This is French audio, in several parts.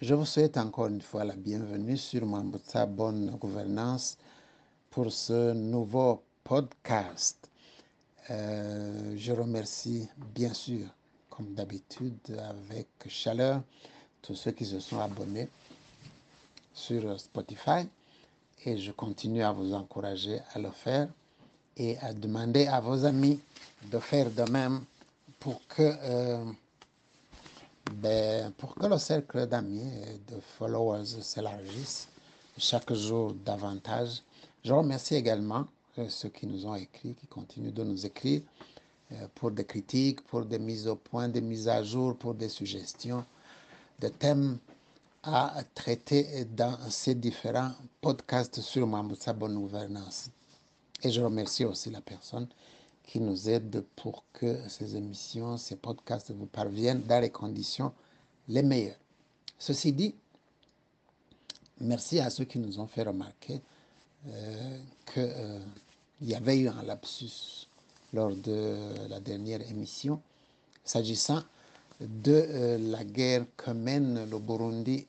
Je vous souhaite encore une fois la bienvenue sur Mambutsa Bonne Gouvernance pour ce nouveau podcast. Euh, je remercie bien sûr, comme d'habitude, avec chaleur, tous ceux qui se sont abonnés sur Spotify et je continue à vous encourager à le faire et à demander à vos amis de faire de même pour que euh, ben, pour que le cercle d'amis et de followers s'élargisse chaque jour davantage. Je remercie également euh, ceux qui nous ont écrit, qui continuent de nous écrire euh, pour des critiques, pour des mises au point, des mises à jour, pour des suggestions de thèmes à traiter dans ces différents podcasts sur Mamboussa Bonne Gouvernance. Et je remercie aussi la personne qui nous aide pour que ces émissions, ces podcasts vous parviennent dans les conditions les meilleures. Ceci dit, merci à ceux qui nous ont fait remarquer euh, qu'il euh, y avait eu un lapsus lors de la dernière émission s'agissant de euh, la guerre que mène le Burundi.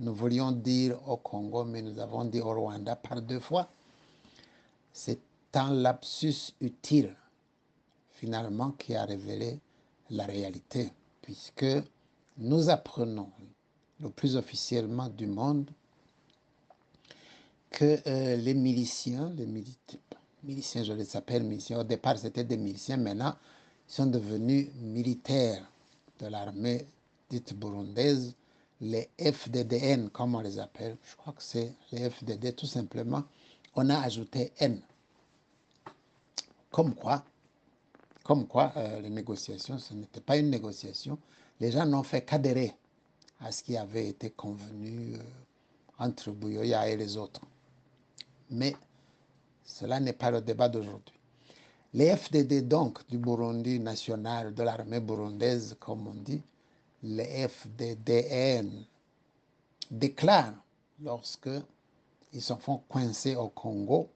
Nous voulions dire au Congo, mais nous avons dit au Rwanda par deux fois. C'est un lapsus utile, finalement, qui a révélé la réalité, puisque nous apprenons le plus officiellement du monde que euh, les miliciens, les miliciens, je les appelle miliciens, au départ c'était des miliciens, maintenant ils sont devenus militaires de l'armée dite burundaise, les FDDN, comme on les appelle. Je crois que c'est les FDD tout simplement. On a ajouté N comme quoi, comme quoi euh, les négociations, ce n'était pas une négociation. Les gens n'ont fait qu'adhérer à ce qui avait été convenu euh, entre Bouyoya et les autres. Mais cela n'est pas le débat d'aujourd'hui. Les FDD, donc, du Burundi national, de l'armée burundaise, comme on dit, les FDDN, déclarent lorsque ils se font coincer au Congo,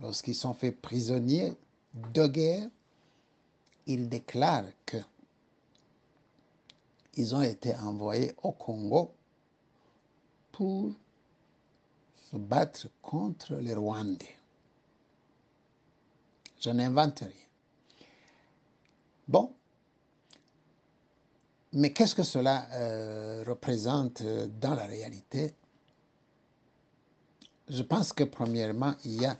lorsqu'ils sont faits prisonniers de guerre, ils déclarent que ils ont été envoyés au Congo pour se battre contre les Rwandais. Je n'invente rien. Bon, mais qu'est-ce que cela euh, représente dans la réalité? Je pense que premièrement, il y a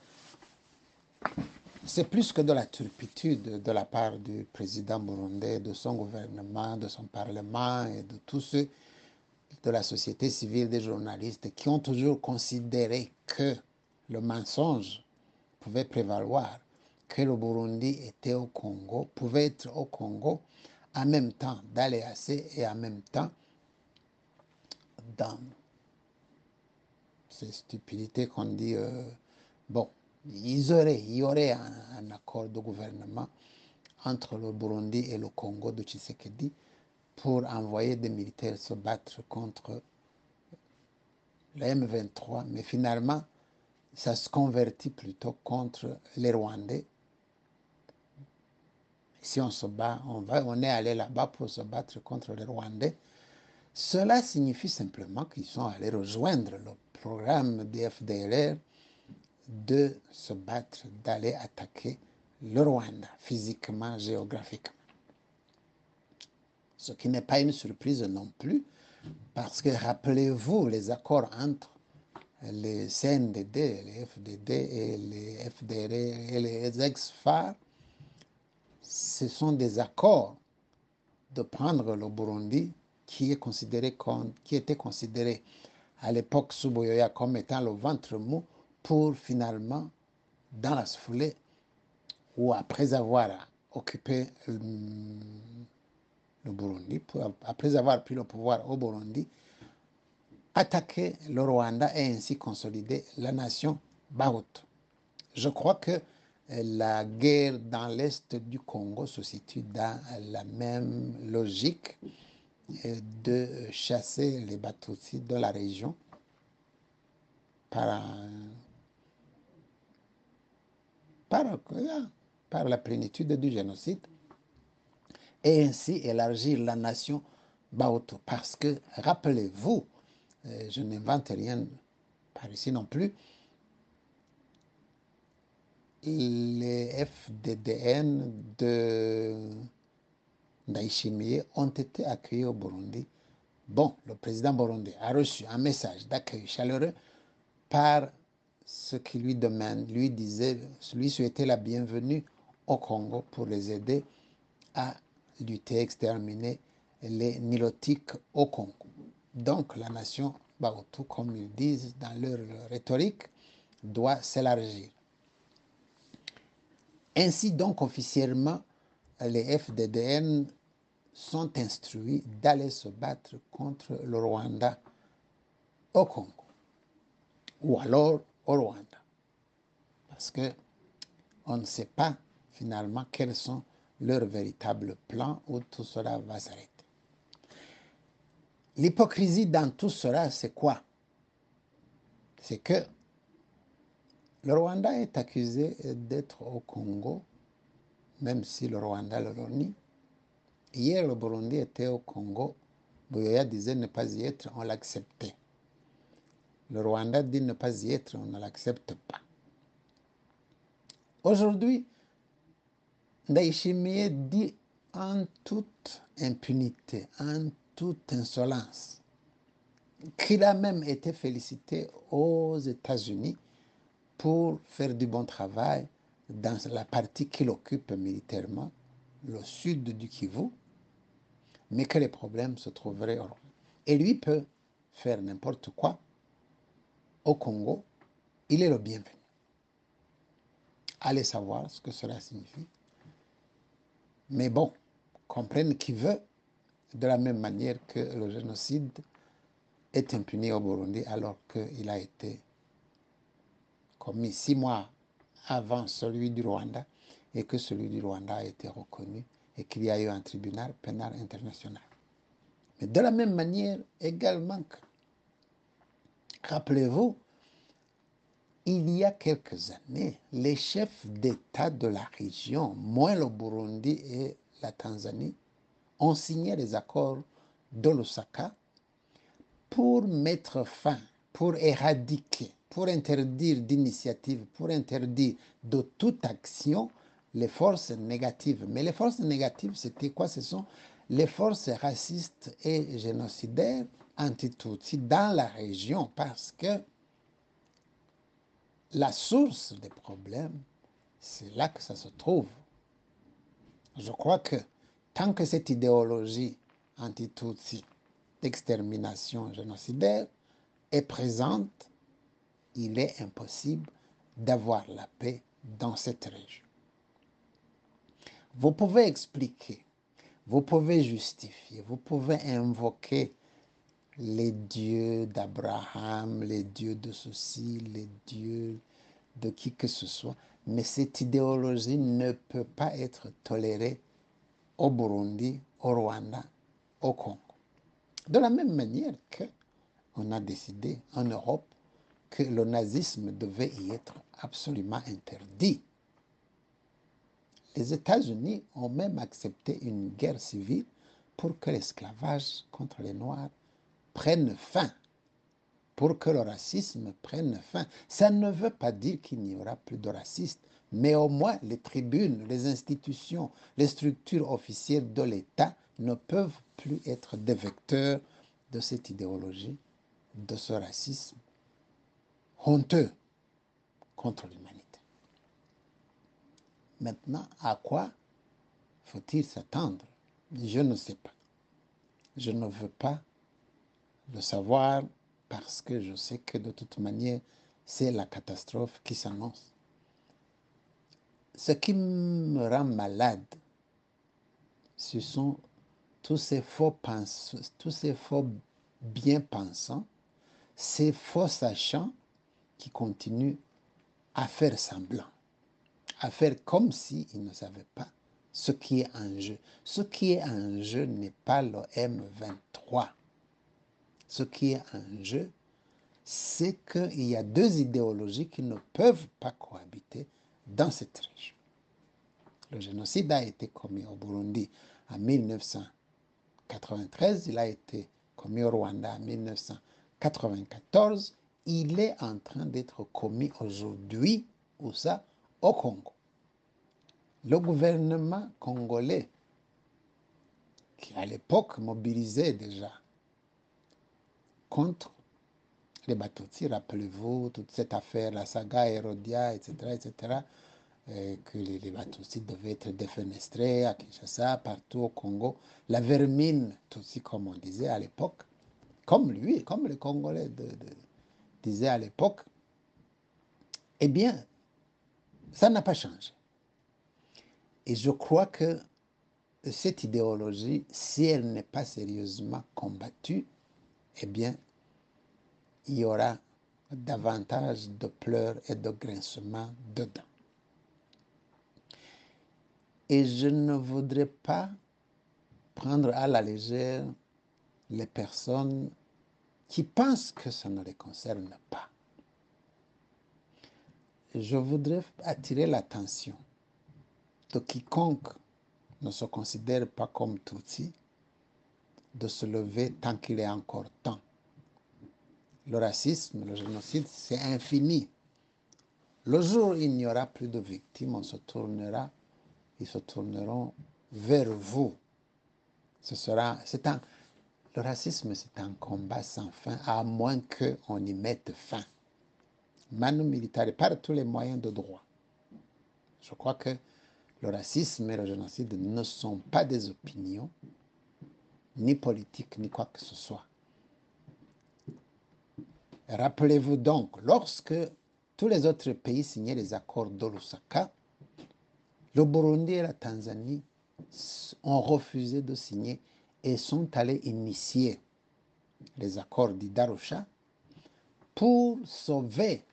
c'est plus que de la turpitude de la part du président burundais, de son gouvernement, de son parlement et de tous ceux de la société civile, des journalistes, qui ont toujours considéré que le mensonge pouvait prévaloir, que le Burundi était au Congo, pouvait être au Congo en même temps les et en même temps dans ces stupidités qu'on dit, euh, bon, il y aurait un, accord de gouvernement entre le Burundi et le Congo de Tshisekedi pour envoyer des militaires se battre contre la M23, mais finalement, ça se convertit plutôt contre les Rwandais. Si on se bat, on, va, on est allé là-bas pour se battre contre les Rwandais. Cela signifie simplement qu'ils sont allés rejoindre le programme des FDLR de se battre, d'aller attaquer le Rwanda physiquement, géographiquement. Ce qui n'est pas une surprise non plus, parce que rappelez-vous les accords entre les CNDD, les FDD et les FDR et les ex-FAR, ce sont des accords de prendre le Burundi qui, est considéré comme, qui était considéré à l'époque sous Boyoya comme étant le ventre mou pour finalement, dans la foulée, ou après avoir occupé le, Burundi, après avoir pris le pouvoir au Burundi, attaquer le Rwanda et ainsi consolider la nation Bahutu. Je crois que la guerre dans l'est du Congo se situe dans la même logique de chasser les Batutsi de la région par par, la plénitude du génocide et ainsi élargir la nation Baoto. Parce que, rappelez-vous, euh, je n'invente rien par ici non plus, les FDDN de Ndaïchimie ont été accueillis au Burundi. Bon, le président burundais a reçu un message d'accueil chaleureux par ce qui lui demande, lui disait, lui souhaitait la bienvenue au Congo pour les aider à lutter, exterminer les nilotiques au Congo. Donc la nation comme ils disent dans leur rhétorique, doit s'élargir. Ainsi donc officiellement, les FDDN sont instruits d'aller se battre contre le Rwanda au Congo ou alors au Rwanda. Parce que on ne sait pas finalement quels sont leurs véritables plans où tout cela va s'arrêter. L'hypocrisie dans tout cela, c'est quoi? C'est que le Rwanda est accusé d'être au Congo, même si le Rwanda le nie. Hier, le Burundi était au Congo. Bouyoya disait ne pas y être, on l'acceptait. Le Rwanda dit ne pas y être, on ne l'accepte pas. Aujourd'hui, Ndaïchimie dit en toute impunité, en toute insolence, qu'il a même été félicité aux États-Unis pour faire du bon travail dans la partie qu'il occupe militairement, le sud du Kivu, mais que les problèmes se trouveraient au Et lui peut faire n'importe quoi au Congo, il est le bienvenu. Allez savoir ce que cela signifie. Mais bon, comprenne qui veut, de la même manière que le génocide est impuni au Burundi alors qu'il a été commis six mois avant celui du Rwanda et que celui du Rwanda a été reconnu et qu'il y a eu un tribunal pénal international. Mais de la même manière également que, rappelez-vous, il y a quelques années, les chefs d'État de la région, moins le Burundi et la Tanzanie, ont signé les accords de Lusaka pour mettre fin, pour éradiquer, pour interdire d'initiative, pour interdire de toute action les forces négatives. Mais les forces négatives, c'était quoi? Ce sont les forces racistes et génocidaires anti-Tutsi dans la région parce que la source des problèmes, c'est là que ça se trouve. Je crois que tant que cette idéologie anti-Tutsi d'extermination génocidaire est présente, il est impossible d'avoir la paix dans cette région. Vous pouvez expliquer, vous pouvez justifier, vous pouvez invoquer les dieux d'Abraham, les dieux de ceci, les dieux de qui que ce soit, mais cette idéologie ne peut pas être tolérée au Burundi, au Rwanda, au Congo. De la même manière que on a décidé en Europe que le nazisme devait y être absolument interdit. Les États-Unis ont même accepté une guerre civile pour que l'esclavage contre les Noirs prenne fin, pour que le racisme prenne fin. Ça ne veut pas dire qu'il n'y aura plus de racistes, mais au moins les tribunes, les institutions, les structures officielles de l'État ne peuvent plus être des vecteurs de cette idéologie, de ce racisme honteux contre l'humanité. Maintenant, à quoi faut-il s'attendre? Je ne sais pas. Je ne veux pas le savoir parce que je sais que de toute manière, c'est la catastrophe qui s'annonce. Ce qui me rend malade, ce sont tous ces faux pensants, tous ces faux bien-pensants, ces faux sachants qui continuent à faire semblant, à faire comme s'ils ne savaient pas ce qui est en jeu. Ce qui est en jeu n'est pas le M23 ce qui est en jeu, c'est qu'il y a deux idéologies qui ne peuvent pas cohabiter dans cette région. Le génocide a été commis au Burundi en 1994 1993, il a été commis au Rwanda en 1994, il est en train d'être commis aujourd'hui, où ça? Au Congo. Le gouvernement congolais, qui à l'époque mobilisait déjà contre les Batutsi, rappelez-vous, toute cette affaire, la saga Hérodia, etc., etc., euh, que les, les devaient être défenestrés à Kinshasa, partout au Congo. La vermine, aussi comme on disait à l'époque, comme lui, comme les Congolais disaient à l'époque, eh bien, ça n'a pas changé. Et je crois que cette idéologie, si elle n'est pas sérieusement combattue, eh bien, il y aura davantage de pleurs et de grincements dedans. Et je ne voudrais pas prendre à la légère les personnes qui pensent que ça ne les concerne pas. Je voudrais attirer l'attention de quiconque ne se considère pas comme Tutsi de se lever tant qu'il est encore temps. Le racisme, le génocide, c'est infini. Le jour où il n'y aura plus de victimes, on se tournera, ils se tourneront vers vous. Ce sera, c'est un, le racisme, c'est un combat sans fin, à moins qu'on y mette fin. Manu militaire, par tous les moyens de droit. Je crois que le racisme et le génocide ne sont pas des opinions, ni politiques, ni quoi que ce soit. Rappelez-vous donc, lorsque tous les autres pays signaient les accords d'Olusaka, le Burundi et la Tanzanie ont refusé de signer et sont allés initier les accords d'Idarusha pour sauver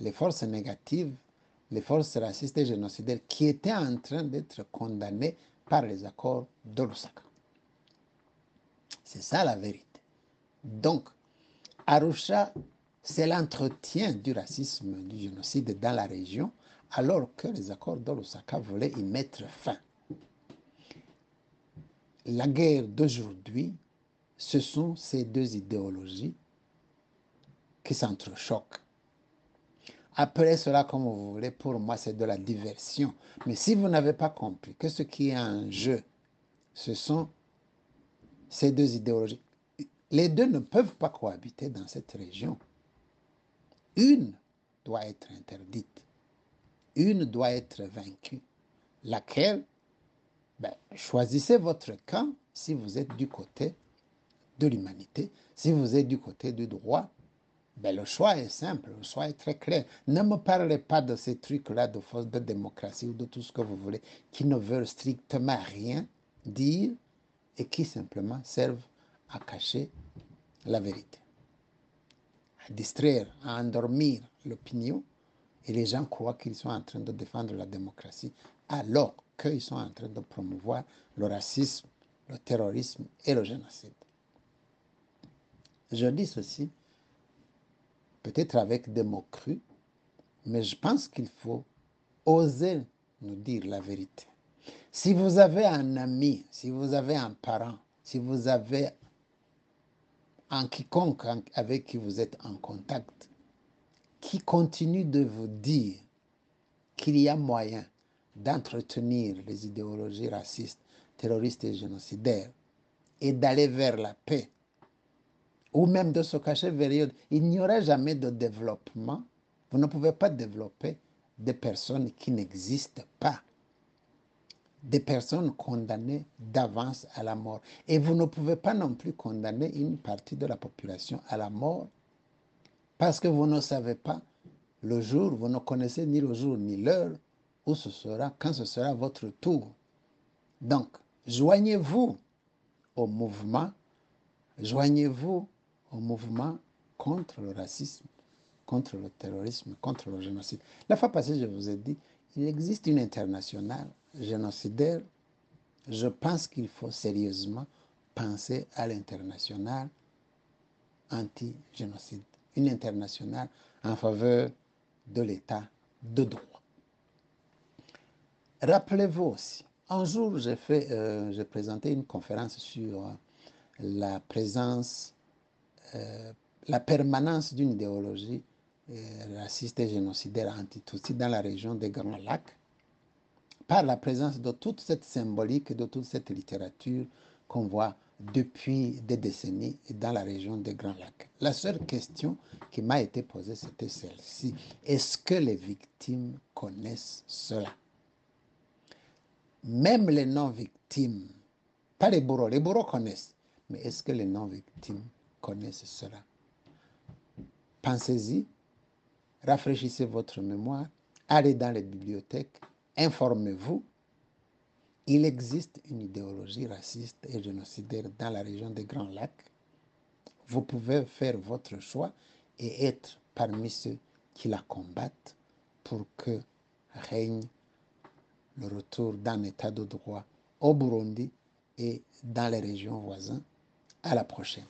les forces négatives, les forces racistes et génocidaires qui étaient en train d'être condamnées par les accords de Lusaka. C'est ça la vérité. Donc, Arusha, c'est l'entretien du racisme, du génocide dans la région, alors que les accords de Lusaka voulaient y mettre fin la guerre d'aujourd'hui, ce sont ces deux idéologies qui s'entrechoquent. Après cela, comme vous voulez, pour moi, c'est de la diversion. Mais si vous n'avez pas compris que ce qui est en jeu, ce sont ces deux idéologies, les deux ne peuvent pas cohabiter dans cette région. Une doit être interdite. Une doit être vaincue. Laquelle? Ben, choisissez votre camp si vous êtes du côté de l'humanité. Si vous êtes du côté du droit, ben, le choix est simple, le choix est très clair. Ne me parlez pas de ces trucs-là de force de démocratie ou de tout ce que vous voulez, qui ne veulent strictement rien dire et qui simplement servent à cacher la vérité, à distraire, à endormir l'opinion. Et les gens croient qu'ils sont en train de défendre la démocratie alors qu'ils sont en train de promouvoir le racisme, le terrorisme et le génocide. Je dis ceci, peut-être avec des mots crus, mais je pense qu'il faut oser nous dire la vérité. Si vous avez un ami, si vous avez un parent, si vous avez un quiconque avec qui vous êtes en contact, qui continue de vous dire qu'il y a moyen d'entretenir les idéologies racistes, terroristes et génocidaires et d'aller vers la paix, ou même de se cacher vers il n'y aura jamais de développement. Vous ne pouvez pas développer des personnes qui n'existent pas, des personnes condamnées d'avance à la mort. Et vous ne pouvez pas non plus condamner une partie de la population à la mort parce que vous ne savez pas le jour, vous ne connaissez ni le jour ni l'heure où ce sera, quand ce sera votre tour. Donc, joignez-vous au mouvement, joignez-vous au mouvement contre le racisme, contre le terrorisme, contre le génocide. La fois passée, je vous ai dit, il existe une internationale génocidaire. Je pense qu'il faut sérieusement penser à l'internationale anti-génocide, une internationale en faveur de l'état de droit. Rappelez-vous aussi, Un jour, j'ai euh, présenté une conférence sur la présence, euh, la permanence d'une idéologie euh, raciste et génocidaire anti-Tutsi dans la région des Grands Lacs, par la présence de toute cette symbolique, de toute cette littérature qu'on voit depuis des décennies dans la région des Grands Lacs. La seule question qui m'a été posée, c'était celle-ci. Est-ce que les victimes connaissent cela? Même les non-victimes, pas les bourreaux, les bourreaux connaissent, mais est-ce que les non-victimes connaissent cela? Pensez-y, rafraîchissez votre mémoire, allez dans les bibliothèques, informez-vous il existe une idéologie raciste et génocidaire dans la région des Grands Lacs. Vous pouvez faire votre choix et être parmi ceux qui la combattent pour que règne le retour d'un état de droit au Burundi et dans les régions voisines. À la prochaine.